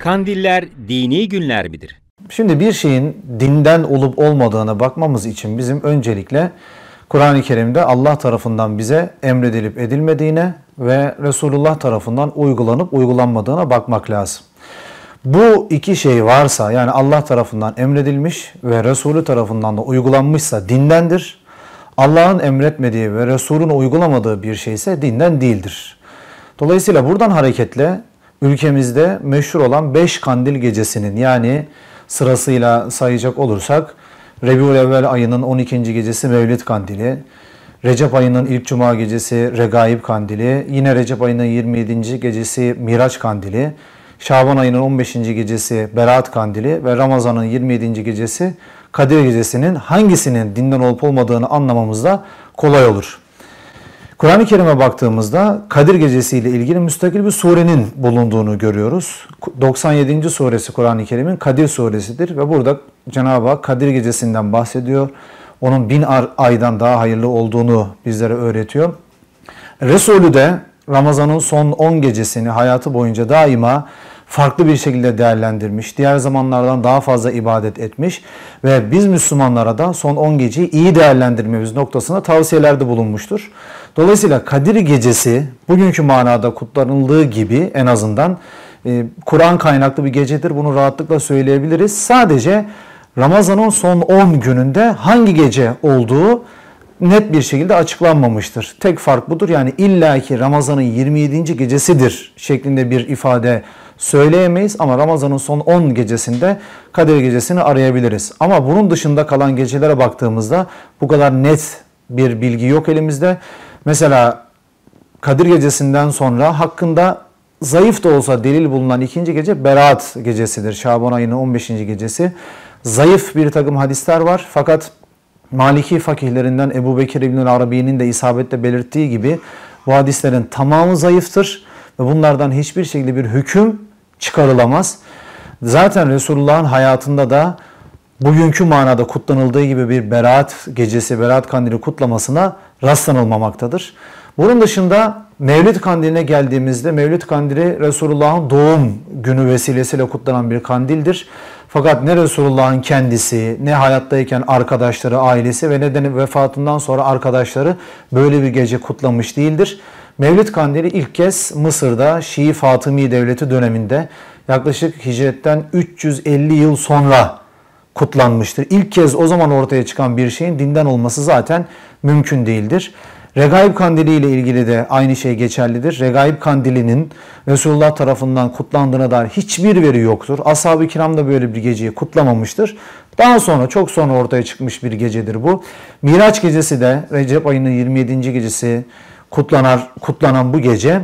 Kandiller dini günler midir? Şimdi bir şeyin dinden olup olmadığına bakmamız için bizim öncelikle Kur'an-ı Kerim'de Allah tarafından bize emredilip edilmediğine ve Resulullah tarafından uygulanıp uygulanmadığına bakmak lazım. Bu iki şey varsa yani Allah tarafından emredilmiş ve Resulü tarafından da uygulanmışsa dindendir. Allah'ın emretmediği ve Resulün uygulamadığı bir şey ise dinden değildir. Dolayısıyla buradan hareketle ülkemizde meşhur olan 5 kandil gecesinin yani sırasıyla sayacak olursak Rebiul Evvel ayının 12. gecesi Mevlid Kandili, Recep ayının ilk cuma gecesi Regaib Kandili, yine Recep ayının 27. gecesi Miraç Kandili, Şaban ayının 15. gecesi Berat Kandili ve Ramazan'ın 27. gecesi Kadir Gecesi'nin hangisinin dinden olup olmadığını anlamamız da kolay olur. Kur'an-ı Kerim'e baktığımızda Kadir Gecesi ile ilgili müstakil bir surenin bulunduğunu görüyoruz. 97. suresi Kur'an-ı Kerim'in Kadir suresidir ve burada Cenab-ı Hak Kadir Gecesi'nden bahsediyor. Onun bin aydan daha hayırlı olduğunu bizlere öğretiyor. Resulü de Ramazan'ın son 10 gecesini hayatı boyunca daima farklı bir şekilde değerlendirmiş. Diğer zamanlardan daha fazla ibadet etmiş ve biz Müslümanlara da son 10 geceyi iyi değerlendirmemiz noktasında tavsiyelerde bulunmuştur. Dolayısıyla Kadir Gecesi bugünkü manada kutlanıldığı gibi en azından e, Kur'an kaynaklı bir gecedir. Bunu rahatlıkla söyleyebiliriz. Sadece Ramazan'ın son 10 gününde hangi gece olduğu net bir şekilde açıklanmamıştır. Tek fark budur. Yani illaki Ramazan'ın 27. gecesidir şeklinde bir ifade söyleyemeyiz ama Ramazan'ın son 10 gecesinde Kadir gecesini arayabiliriz. Ama bunun dışında kalan gecelere baktığımızda bu kadar net bir bilgi yok elimizde. Mesela Kadir gecesinden sonra hakkında zayıf da olsa delil bulunan ikinci gece Berat gecesidir. Şaban ayının 15. gecesi. Zayıf bir takım hadisler var fakat Maliki fakihlerinden Ebu Bekir İbnül Arabi'nin de isabetle belirttiği gibi bu hadislerin tamamı zayıftır ve bunlardan hiçbir şekilde bir hüküm çıkarılamaz. Zaten Resulullah'ın hayatında da bugünkü manada kutlanıldığı gibi bir Berat gecesi, Berat kandili kutlamasına rastlanılmamaktadır. Bunun dışında Mevlid kandiline geldiğimizde Mevlid kandili Resulullah'ın doğum günü vesilesiyle kutlanan bir kandildir. Fakat ne Resulullah'ın kendisi, ne hayattayken arkadaşları, ailesi ve ne de vefatından sonra arkadaşları böyle bir gece kutlamış değildir. Mevlid Kandili ilk kez Mısır'da Şii Fatımi Devleti döneminde yaklaşık hicretten 350 yıl sonra kutlanmıştır. İlk kez o zaman ortaya çıkan bir şeyin dinden olması zaten mümkün değildir. Regaib Kandili ile ilgili de aynı şey geçerlidir. Regaib Kandili'nin Resulullah tarafından kutlandığına dair hiçbir veri yoktur. Ashab-ı kiram da böyle bir geceyi kutlamamıştır. Daha sonra çok sonra ortaya çıkmış bir gecedir bu. Miraç gecesi de Recep ayının 27. gecesi kutlanar, kutlanan bu gece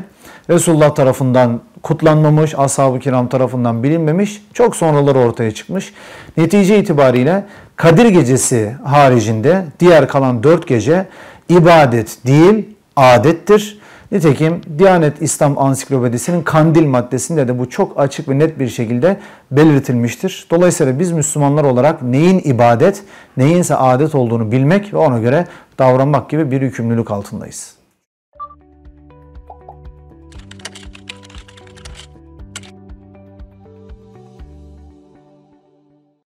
Resulullah tarafından kutlanmamış, ashab-ı kiram tarafından bilinmemiş, çok sonraları ortaya çıkmış. Netice itibariyle Kadir gecesi haricinde diğer kalan dört gece ibadet değil, adettir. Nitekim Diyanet İslam Ansiklopedisi'nin kandil maddesinde de bu çok açık ve net bir şekilde belirtilmiştir. Dolayısıyla biz Müslümanlar olarak neyin ibadet, neyinse adet olduğunu bilmek ve ona göre davranmak gibi bir yükümlülük altındayız.